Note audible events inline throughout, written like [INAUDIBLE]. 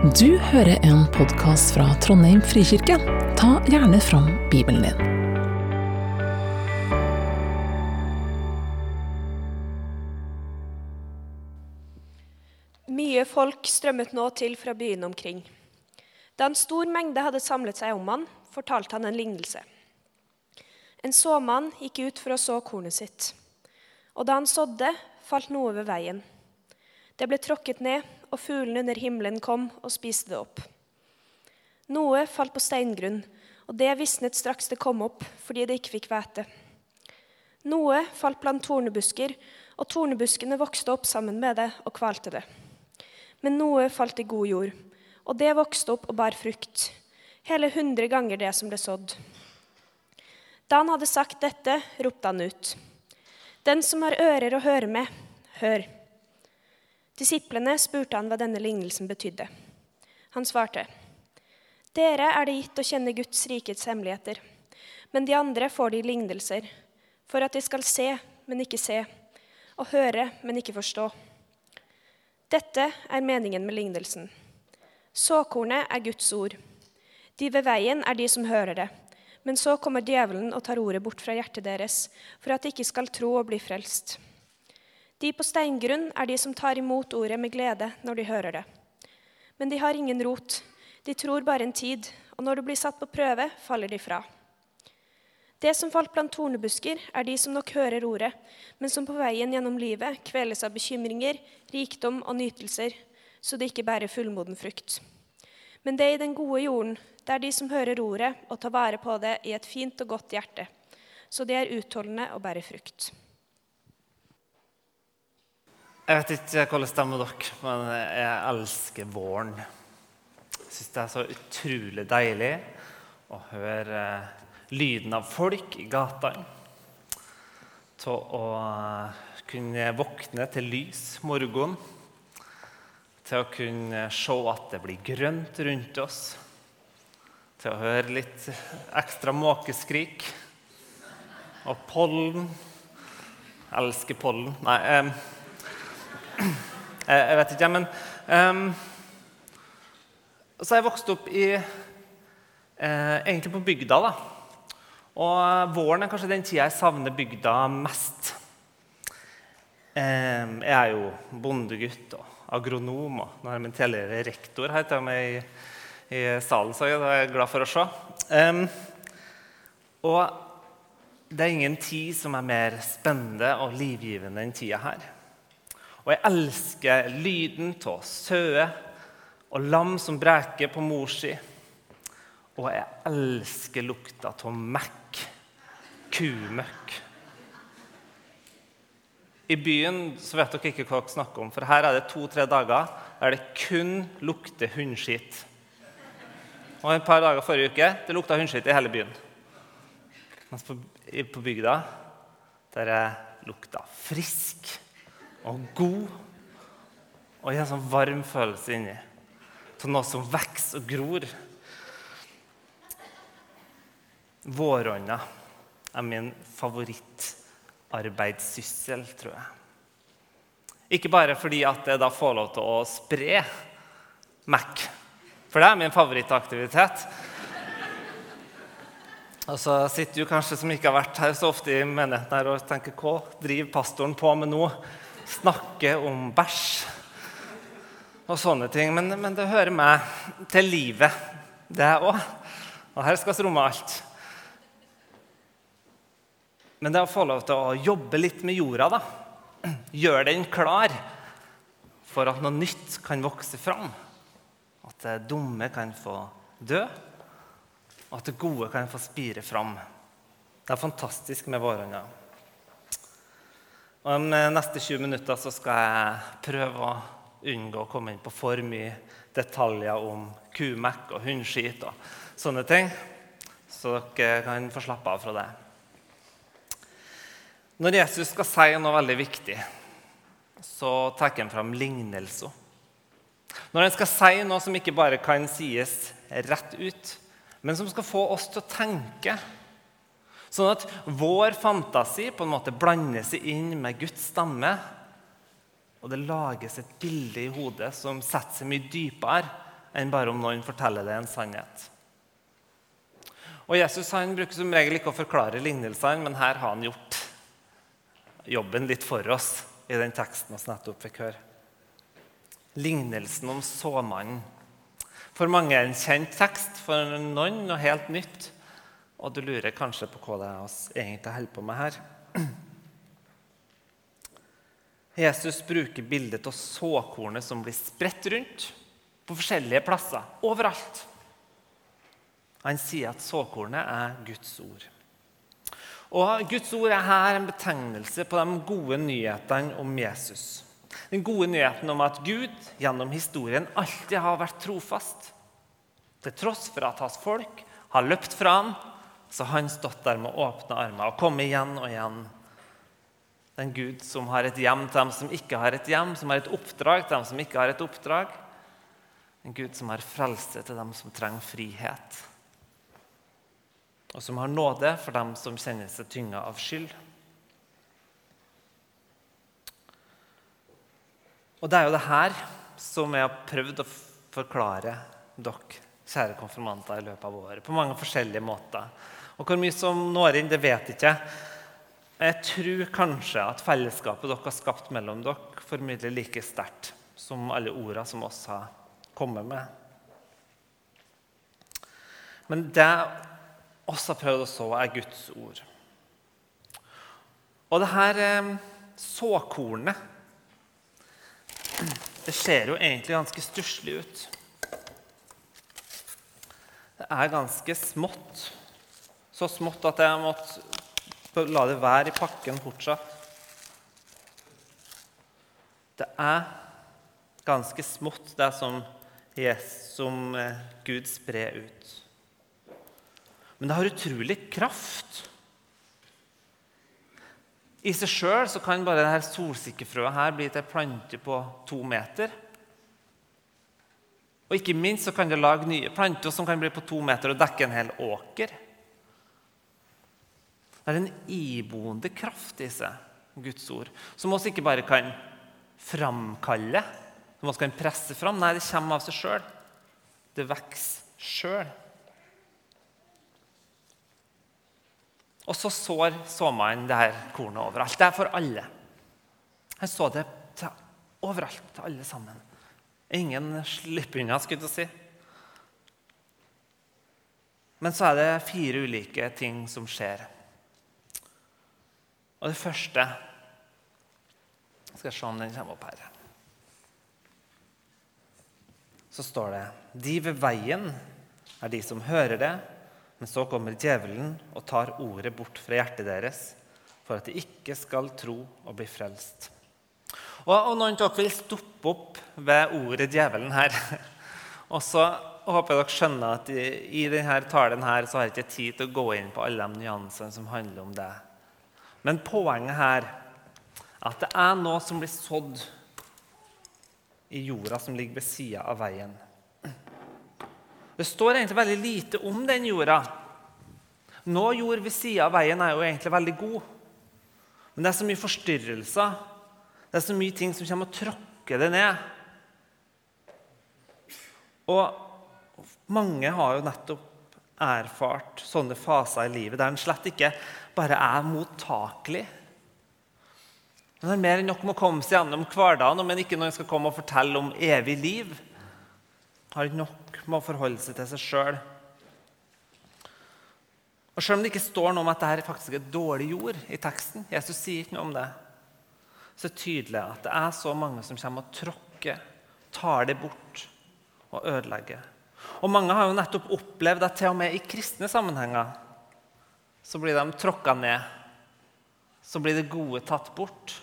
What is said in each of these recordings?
Du hører en podkast fra Trondheim frikirke. Ta gjerne fram Bibelen din. Mye folk strømmet nå til fra byene omkring. Da en stor mengde hadde samlet seg om han, fortalte han en lignelse. En såmann gikk ut for å så kornet sitt. Og da han sådde, falt noe ved veien. Det ble tråkket ned, og fuglene under himmelen kom og spiste det opp. Noe falt på steingrunn, og det visnet straks det kom opp, fordi det ikke fikk hvete. Noe falt blant tornebusker, og tornebuskene vokste opp sammen med det og kvalte det. Men noe falt i god jord, og det vokste opp og bar frukt, hele hundre ganger det som ble sådd. Da han hadde sagt dette, ropte han ut. Den som har ører å høre med, hør. Disiplene spurte han hva denne lignelsen betydde. Han svarte, Dere er det gitt å kjenne Guds rikets hemmeligheter, men de andre får de lignelser, for at de skal se, men ikke se, og høre, men ikke forstå. Dette er meningen med lignelsen. Såkornet er Guds ord. De ved veien er de som hører det. Men så kommer djevelen og tar ordet bort fra hjertet deres, for at de ikke skal tro og bli frelst. De på steingrunn er de som tar imot ordet med glede når de hører det. Men de har ingen rot. De tror bare en tid, og når det blir satt på prøve, faller de fra. Det som falt blant tornebusker, er de som nok hører ordet, men som på veien gjennom livet kveles av bekymringer, rikdom og nytelser, så det ikke bærer fullmoden frukt. Men det er i den gode jorden, det er de som hører ordet og tar vare på det i et fint og godt hjerte, så de er utholdende og bærer frukt. Jeg vet ikke hvordan det er dere, men jeg elsker våren. Jeg syns det er så utrolig deilig å høre lyden av folk i gatene. Til å kunne våkne til lys morgen. Til å kunne se at det blir grønt rundt oss. Til å høre litt ekstra måkeskrik. Og pollen. Jeg elsker pollen. Nei eh, jeg vet ikke, men um, Så jeg vokst opp i eh, egentlig på bygda. da. Og våren er kanskje den tida jeg savner bygda mest. Eh, jeg er jo bondegutt og agronom, og nå har jeg min tidligere rektor her til meg i, i salen, så det er jeg glad for å se. Um, og det er ingen tid som er mer spennende og livgivende enn tida her. Og jeg elsker lyden av sauer og lam som breker på mor si. Og jeg elsker lukta av mekk, kumøkk. I byen så vet dere ikke hva dere snakker om, for her er det to-tre dager der det kun lukter hundskitt. Og et par dager forrige uke det lukta hundskitt i hele byen. Mens på, på bygda der det lukta frisk og god. Og en sånn varm følelse inni. Til noe som vokser og gror. Vårånda er min favorittarbeidssyssel, tror jeg. Ikke bare fordi at jeg da får lov til å spre Mac, for det er min favorittaktivitet. Og så sitter du kanskje som ikke har vært her så ofte i menigheten her og tenker hva driver pastoren på med nå? Snakke om bæsj og sånne ting. Men, men, det hører meg til livet, det òg. Og her skal vi romme alt. Men det å få lov til å jobbe litt med jorda, da, gjøre den klar for at noe nytt kan vokse fram, at det dumme kan få dø, og at det gode kan få spire fram. Det er fantastisk med våronna. Om de neste 20 minutter så skal jeg prøve å unngå å komme inn på for mye detaljer om kumekk og hundskit og sånne ting. Så dere kan få slappe av fra det. Når Jesus skal si noe veldig viktig, så tar han fram lignelser. Når han skal si noe som ikke bare kan sies rett ut, men som skal få oss til å tenke Sånn at vår fantasi på en måte blander seg inn med Guds stamme. Og det lages et bilde i hodet som setter seg mye dypere enn bare om noen forteller det en sannhet. Og Jesus han bruker som regel ikke å forklare lignelsene, men her har han gjort jobben litt for oss i den teksten vi nettopp fikk høre. Lignelsen om såmannen. For mange er en kjent tekst, for noen noe helt nytt. Og du lurer kanskje på hva det er vi egentlig holder på med her. [CLEARS THROAT] Jesus bruker bildet av såkornet som blir spredt rundt på forskjellige plasser, overalt. Han sier at såkornet er Guds ord. Og Guds ord er her en betegnelse på de gode nyhetene om Jesus. Den gode nyheten om at Gud gjennom historien alltid har vært trofast. Til tross for at hans folk har løpt fra ham, så han stått der med åpne armer og kom igjen og igjen. Den Gud som har et hjem til dem som ikke har et hjem, som har et oppdrag til dem som ikke har et oppdrag. En Gud som har frelse til dem som trenger frihet. Og som har nåde for dem som kjenner seg tynga av skyld. Og det er jo det her som jeg har prøvd å forklare dere, kjære konfirmanter, i løpet av året. På mange forskjellige måter. Og hvor mye som når inn, det vet jeg ikke. Jeg tror kanskje at fellesskapet dere har skapt mellom dere, formidler like sterkt som alle ordene som oss har kommet med. Men det oss har prøvd å så, er Guds ord. Og det her eh, såkornet Det ser jo egentlig ganske stusslig ut. Det er ganske smått. Så smått at jeg måtte la det være i pakken fortsatt. Det er ganske smått, det som, som eh, Gud sprer ut. Men det har utrolig kraft. I seg sjøl kan bare dette solsikkefrøet her bli til ei plante på to meter. Og ikke minst så kan det lage nye planter som kan bli på to meter og dekke en hel åker. Det er en iboende kraft i seg, Guds ord, som vi ikke bare kan framkalle, som vi kan presse fram. Nei, det kommer av seg sjøl. Det vokser sjøl. Og så sår såmannen det her kornet overalt. Det er for alle. Han så det til overalt, til alle sammen. Ingen slipper unna, skulle jeg si. Men så er det fire ulike ting som skjer. Og det første Skal jeg se om den kommer opp her. Så står det De ved veien er de som hører det, men så kommer djevelen og tar ordet bort fra hjertet deres, for at de ikke skal tro og bli frelst. Og, og Noen av dere vil stoppe opp ved ordet 'djevelen' her. [LAUGHS] Og så håper jeg dere skjønner at i, i denne talen her så har jeg ikke tid til å gå inn på alle de nyansene som handler om det. Men poenget her er at det er noe som blir sådd i jorda som ligger ved sida av veien. Det står egentlig veldig lite om den jorda. Nå jord ved sida av veien er jo egentlig veldig god. Men det er så mye forstyrrelser. Det er så mye ting som kommer og tråkker det ned. Og mange har jo nettopp erfart sånne faser i livet der en slett ikke bare er mottakelig. Men det er mer enn nok med å komme seg gjennom hverdagen, men ikke når en skal komme og fortelle om evig liv. Har ikke nok med å forholde seg til seg sjøl. Og Selv om det ikke står noe om at dette faktisk er dårlig jord i teksten, Jesus sier ikke noe om det, så er det tydelig at det er så mange som kommer og tråkker, tar det bort og ødelegger. Og Mange har jo nettopp opplevd at til og med i kristne sammenhenger så blir de tråkka ned. Så blir det gode tatt bort.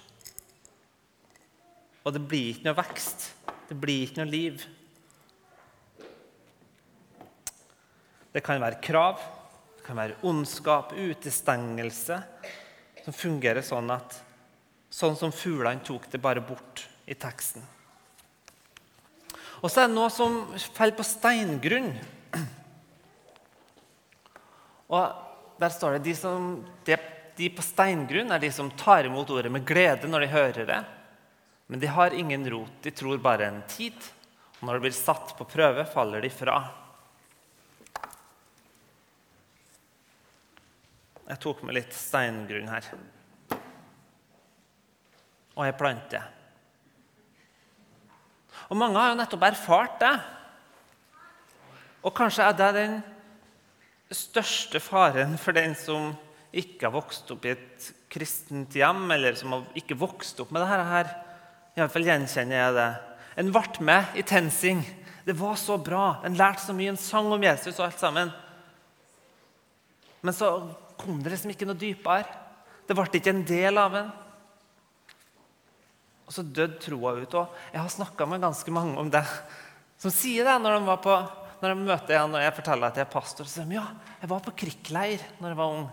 Og det blir ikke noe vekst. Det blir ikke noe liv. Det kan være krav, det kan være ondskap, utestengelse, som fungerer sånn at sånn som fuglene tok det bare bort i teksten. Og så er det noe som faller på steingrunn. Og der står det de, som, de, de på steingrunn er de som tar imot ordet med glede når de hører det. Men de har ingen rot. De tror bare en tid, Og Når de blir satt på prøve, faller de fra. Jeg tok med litt steingrunn her. Og jeg planter. Og mange har jo nettopp erfart det. Og kanskje er det den største faren for den som ikke har vokst opp i et kristent hjem, eller som har ikke vokst opp med dette her. Iallfall gjenkjenner jeg det. En ble med i TenSing. Det var så bra. En lærte så mye. En sang om Jesus og alt sammen. Men så kom det liksom ikke noe dypere. Det ble ikke en del av en. Og så døde troa ut. Og jeg har snakka med ganske mange om det, som sier det når de, var på, når de møter igjen og jeg forteller at jeg er pastor. Så sier de ja, jeg var på krigsleir når jeg var ung.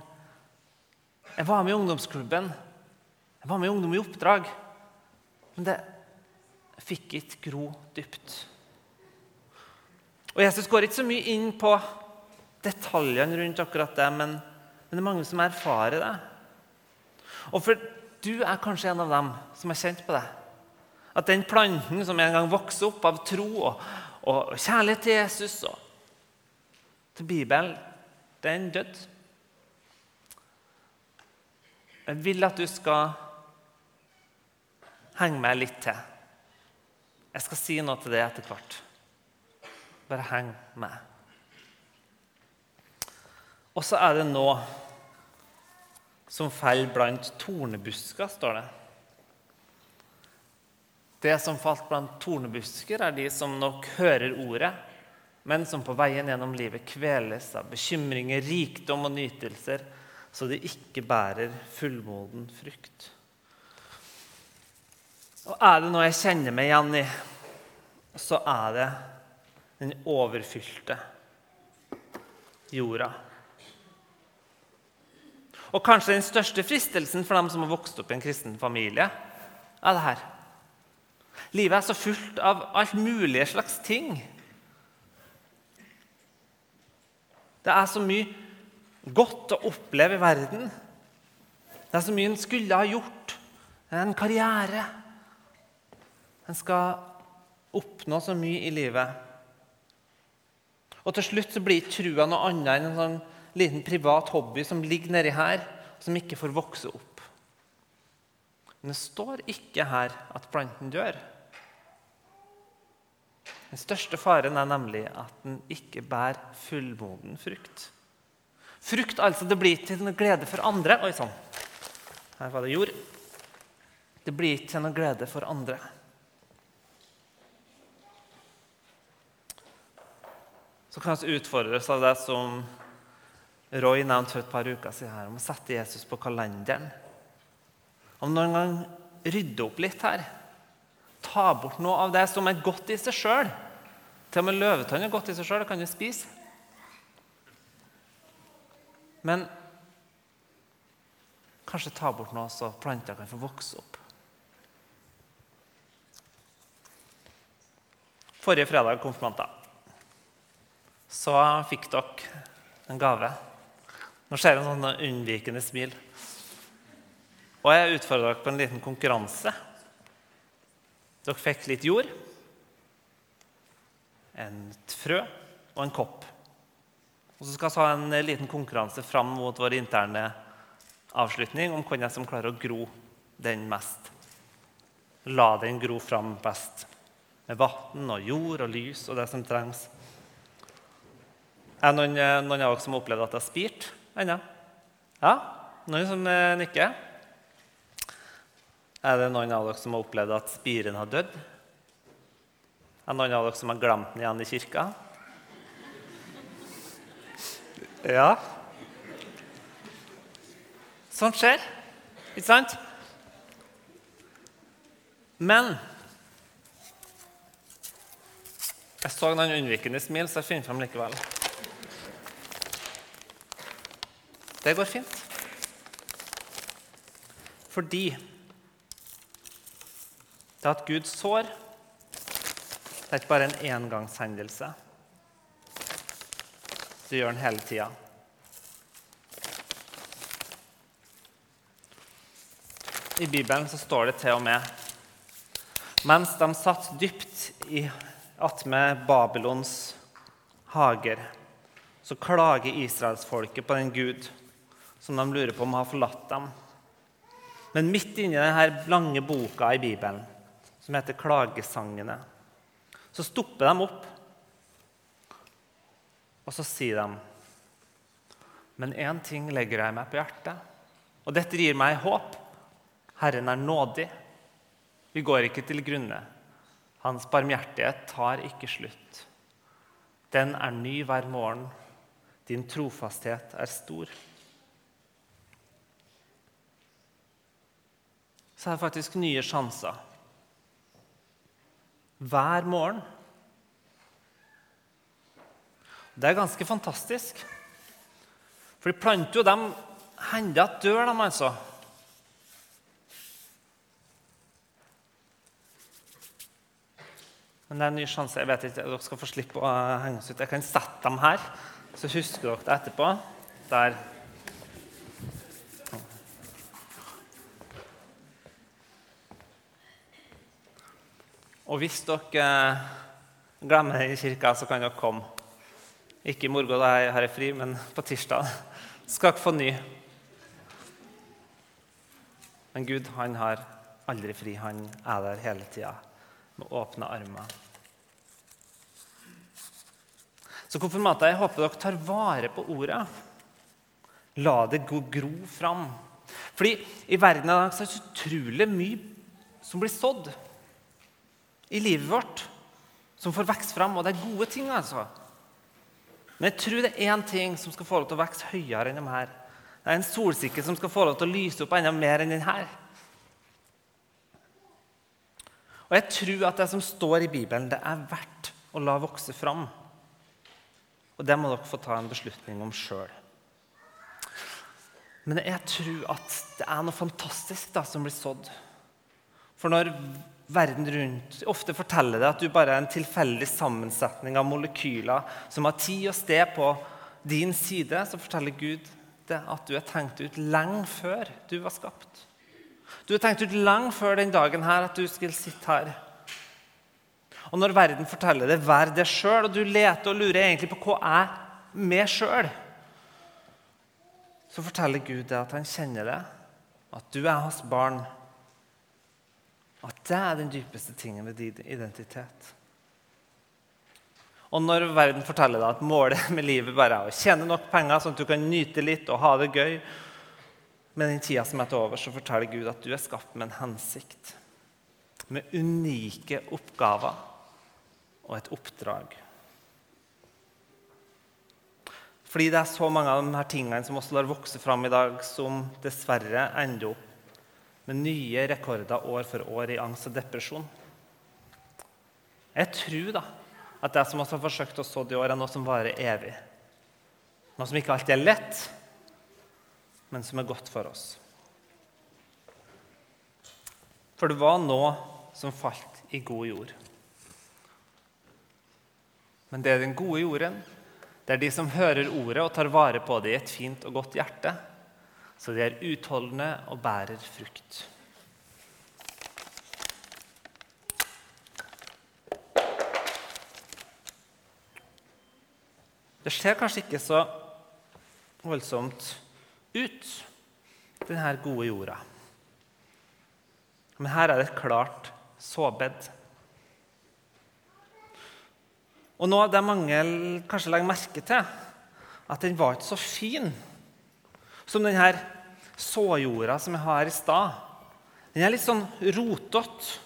Jeg var med i ungdomsklubben. Jeg var med i Ungdom i oppdrag. Men det fikk ikke gro dypt. Og Jesus går ikke så mye inn på detaljene rundt akkurat det, men, men det er mange som erfarer det. Og for du er kanskje en av dem som har kjent på det. At den planten som en gang vokste opp av tro og, og kjærlighet til Jesus og til Bibelen, den døde. Jeg vil at du skal henge meg litt til. Jeg skal si noe til det etter hvert. Bare heng med. Og så er det nå som faller blant tornebusker, står det. Det som falt blant tornebusker, er de som nok hører ordet, men som på veien gjennom livet kveles av bekymringer, rikdom og nytelser, så de ikke bærer fullmoden frukt. Og er det noe jeg kjenner meg igjen i, så er det den overfylte jorda. Og kanskje den største fristelsen for dem som har vokst opp i en kristen familie, er det her. Livet er så fullt av alt mulige slags ting. Det er så mye godt å oppleve i verden. Det er så mye en skulle ha gjort. En karriere. En skal oppnå så mye i livet. Og til slutt så blir ikke trua noe annet enn en sånn liten privat hobby som ligger nedi her, som ikke får vokse opp. Men det står ikke her at planten dør. Den største faren er nemlig at den ikke bærer fullmoden frukt. Frukt altså, det blir til noe glede for andre. Oi sann, her var det jord. Det blir ikke til noe glede for andre. Så kan vi utfordres av det som Roy nevnte for et par uker siden, her, om å sette Jesus på kalenderen. Om noen gang rydde opp litt her. Ta bort noe av det som er godt i seg sjøl. Til og med løvetann er godt i seg sjøl, det kan du spise. Men kanskje ta bort noe så planter kan få vokse opp. Forrige fredag, konfirmanter, så fikk dere en gave. Nå ser jeg en sånn unnvikende smil. Og jeg utfordra dere på en liten konkurranse. Dere fikk litt jord, et frø og en kopp. Og Så skal vi ha en liten konkurranse fram mot vår interne avslutning om hvem som klarer å gro den mest. La den gro fram best. Med vann og jord og lys og det som trengs. Er det noen, noen av dere som har opplevd at det har spirt? Ennå? Ja? Noen som eh, nikker? Er det noen av dere som har opplevd at spiren har dødd? Er det noen av dere som har glemt den igjen i kirka? Ja. Sånt skjer, ikke sant? Men jeg så noen unnvikende smil, så jeg finner frem likevel. Det går fint. Fordi det at Gud sår, det er ikke bare en engangshendelse. Det gjør han hele tida. I Bibelen så står det til og med mens de satt dypt i attmed Babylons hager, så klager israelsfolket på den Gud som de lurer på om har forlatt dem. Men midt inni denne lange boka i Bibelen, som heter Klagesangene, så stopper de opp, og så sier de Men én ting legger jeg meg på hjertet, og dette gir meg håp. Herren er nådig. Vi går ikke til grunne. Hans barmhjertighet tar ikke slutt. Den er ny hver morgen. Din trofasthet er stor. Så er det faktisk nye sjanser. Hver morgen. Det er ganske fantastisk. For de planter jo dem hender at dør, dem altså. Men det er en ny sjanse. Jeg vet ikke, Dere skal få slippe å henge oss ut. Jeg kan sette dem her, så husker dere det etterpå. Der. Og hvis dere glemmer det i kirka, så kan dere komme. Ikke i morgen, da har jeg fri, men på tirsdag skal dere få ny. Men Gud han har aldri fri. Han er der hele tida med åpne armer. Så konfirmanter, jeg håper dere tar vare på ordet. La det gå gro fram. Fordi i verden er det så utrolig mye som blir sådd i livet vårt, som får vokse fram. Og det er gode ting, altså. Men jeg tror det er én ting som skal få lov til å vokse høyere enn de her. Det er en solsikke som skal få lov til å lyse opp enda mer enn denne. Og jeg tror at det som står i Bibelen, det er verdt å la vokse fram. Og det må dere få ta en beslutning om sjøl. Men jeg tror at det er noe fantastisk da, som blir sådd. For når verden rundt ofte forteller deg at du bare er en tilfeldig sammensetning av molekyler som har tid og sted på din side, så forteller Gud det at du er tenkt ut lenge før du var skapt. Du er tenkt ut lenge før den dagen her at du skulle sitte her. Og når verden forteller det, 'vær det sjøl', og du leter og lurer egentlig på hva jeg er med sjøl, så forteller Gud deg at han kjenner det, at du er hans barn. At det er den dypeste tingen ved din identitet. Og når verden forteller deg at målet [LAUGHS] med livet bare er å tjene nok penger, sånn at du kan nyte litt og ha det gøy med den tida som er til over, så forteller Gud at du er skapt med en hensikt. Med unike oppgaver og et oppdrag. Fordi det er så mange av de her tingene som også lar vokse fram i dag, som dessverre ender opp med nye rekorder år for år i angst og depresjon. Jeg tror da at det som også har forsøkt å så i år, er noe som varer evig. Noe som ikke alltid er lett, men som er godt for oss. For det var noe som falt i god jord. Men det er den gode jorden. Det er de som hører ordet og tar vare på det i et fint og godt hjerte, så de er utholdende og bærer frukt. Det ser kanskje ikke så voldsomt ut, denne gode jorda. Men her er det et klart såbed. Og nå det mange kanskje legger merke til, at den var ikke så fin som denne såjorda som jeg har i stad. Den er litt sånn rotete.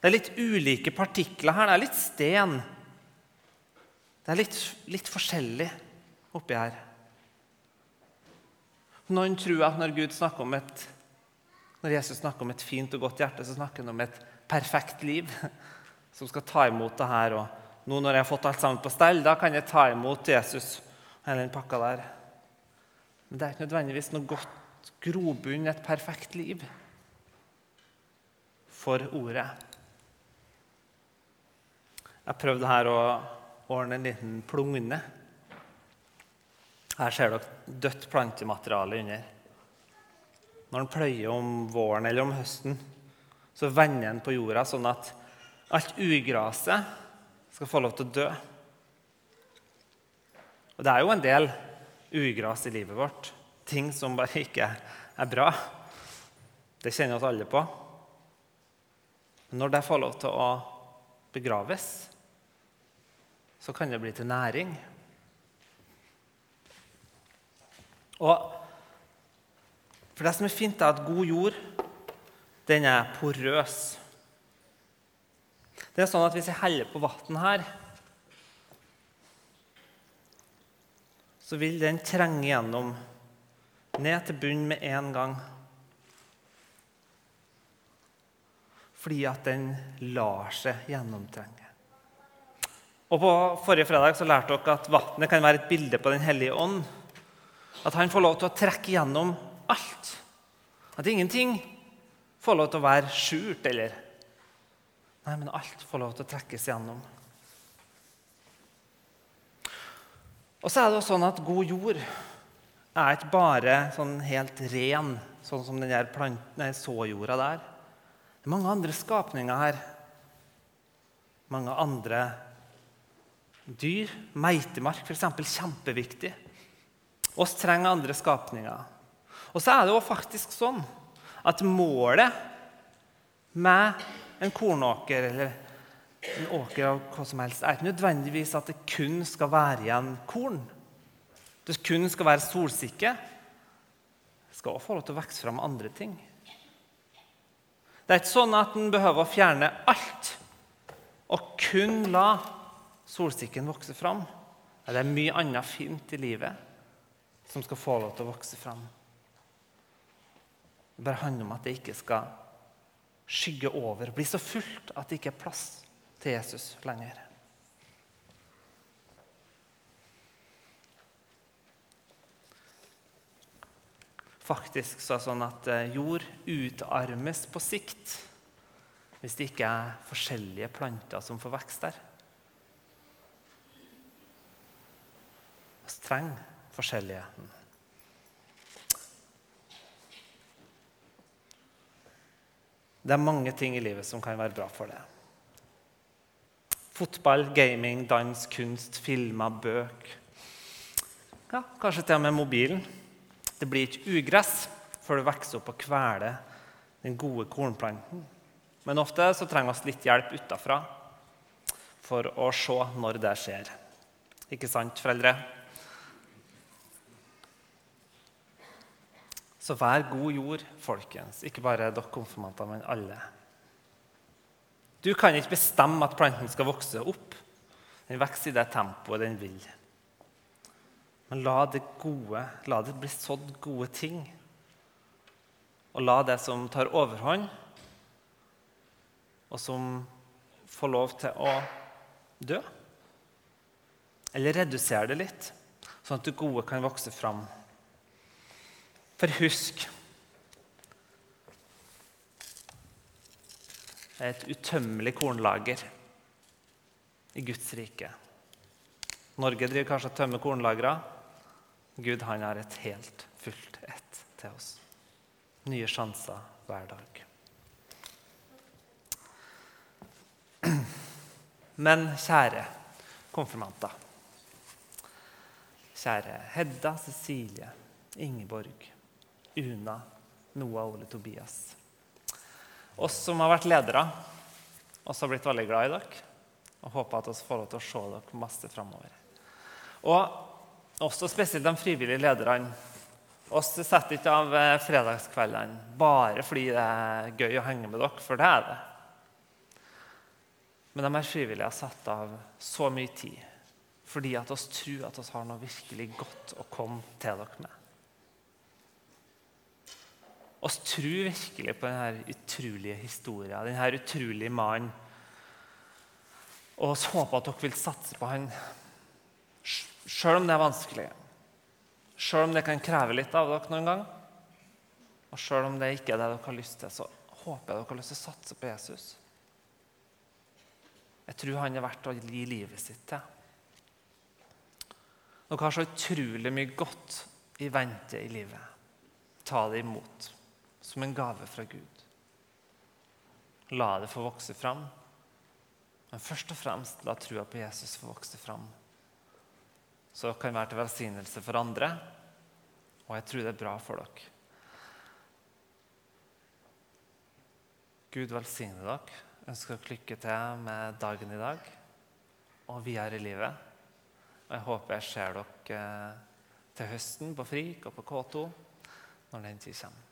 Det er litt ulike partikler her. Det er litt sten. Det er litt, litt forskjellig oppi her. Noen tror at når, Gud snakker om et, når Jesus snakker om et fint og godt hjerte, så snakker han om et perfekt liv [LAUGHS] som skal ta imot det her. Og nå når jeg har fått alt sammen på stell, da kan jeg ta imot Jesus hele den pakka der. Men det er ikke nødvendigvis noe godt grobunn, et perfekt liv, for ordet. Jeg prøvde her å ordne en liten plugne. Her ser dere dødt plantemateriale under. Når en pløyer om våren eller om høsten, så vender en på jorda sånn at alt ugraset skal få lov til å dø. Og det er jo en del ugras i livet vårt. Ting som bare ikke er bra. Det kjenner oss alle på. Men når det får lov til å begraves, så kan det bli til næring. Og for det som er fint, er at god jord den er porøs. Det er sånn at Hvis jeg heller på vann her, så vil den trenge gjennom ned til bunnen med en gang. Fordi at den lar seg gjennomtrenge. Og på Forrige fredag så lærte dere at vannet kan være et bilde på Den hellige ånd. At han får lov til å trekke gjennom alt. At ingenting får lov til å være skjult eller Nei, men alt får lov til å trekkes gjennom. Og så er det også sånn at god jord er ikke bare sånn helt ren, sånn som den såjorda der. Det er mange andre skapninger her. Mange andre dyr. Meitemark, f.eks. Kjempeviktig. Oss trenger andre skapninger. Og så er det jo faktisk sånn at målet med en kornåker eller en åker av hva som helst, er ikke nødvendigvis at det kun skal være igjen korn. Det kun skal være solsikke. Det skal også få lov til å vokse fram andre ting. Det er ikke sånn at en behøver å fjerne alt og kun la solsikken vokse fram. Det er mye annet fint i livet som skal få lov til å vokse fram. Det bare handler om at det ikke skal skygge over, bli så fullt at det ikke er plass til Jesus lenger. Faktisk så er det sånn at eh, jord utarmes på sikt hvis det ikke er forskjellige planter som får vekst der. Vi trenger forskjelligheten. Det er mange ting i livet som kan være bra for det. Fotball, gaming, dans, kunst, filmer, bøk. Ja, kanskje til og med mobilen. Det blir ikke ugress før det vokser opp og kveler den gode kornplanten. Men ofte så trenger vi litt hjelp utafra for å se når det skjer. Ikke sant, foreldre? Så vær god jord, folkens. Ikke bare dere konfirmanter, men alle. Du kan ikke bestemme at planten skal vokse opp. Den vokser i det tempoet den vil. Men la det gode, la det bli sådd gode ting. Og la det som tar overhånd, og som får lov til å dø Eller redusere det litt, sånn at det gode kan vokse fram. For husk Det er et utømmelig kornlager i Guds rike. Norge driver kanskje og tømmer kornlagre. Gud han har et helt fullt ett til oss. Nye sjanser hver dag. Men kjære konfirmanter. Kjære Hedda, Cecilie, Ingeborg. Una, Noah, Ole, Tobias. Oss som har vært ledere, oss har blitt veldig glad i dere og håper at vi får lov til å se dere masse framover. Og også spesielt de frivillige lederne. Oss setter ikke av eh, fredagskveldene bare fordi det er gøy å henge med dere, for det er det. Men de her frivillige har satt av så mye tid fordi at oss tror at vi har noe virkelig godt å komme til dere med oss tror virkelig på denne utrolige historien, denne utrolige mannen. Og vi håper at dere vil satse på han, sjøl om det er vanskelig. Sjøl om det kan kreve litt av dere noen gang. Og sjøl om det ikke er det dere har lyst til, så håper jeg dere har lyst til å satse på Jesus. Jeg tror han er verdt å gi livet sitt til. Dere har så utrolig mye godt i vente i livet. Ta det imot som en gave fra Gud. La det få vokse fram, Men først og fremst la trua på Jesus få vokse fram. Så det kan være til velsignelse for andre, og jeg tror det er bra for dere. Gud velsigne dere. Ønsker dere lykke til med dagen i dag og videre i livet. Og jeg håper jeg ser dere eh, til høsten på FRIK og på K2 når den tid kommer.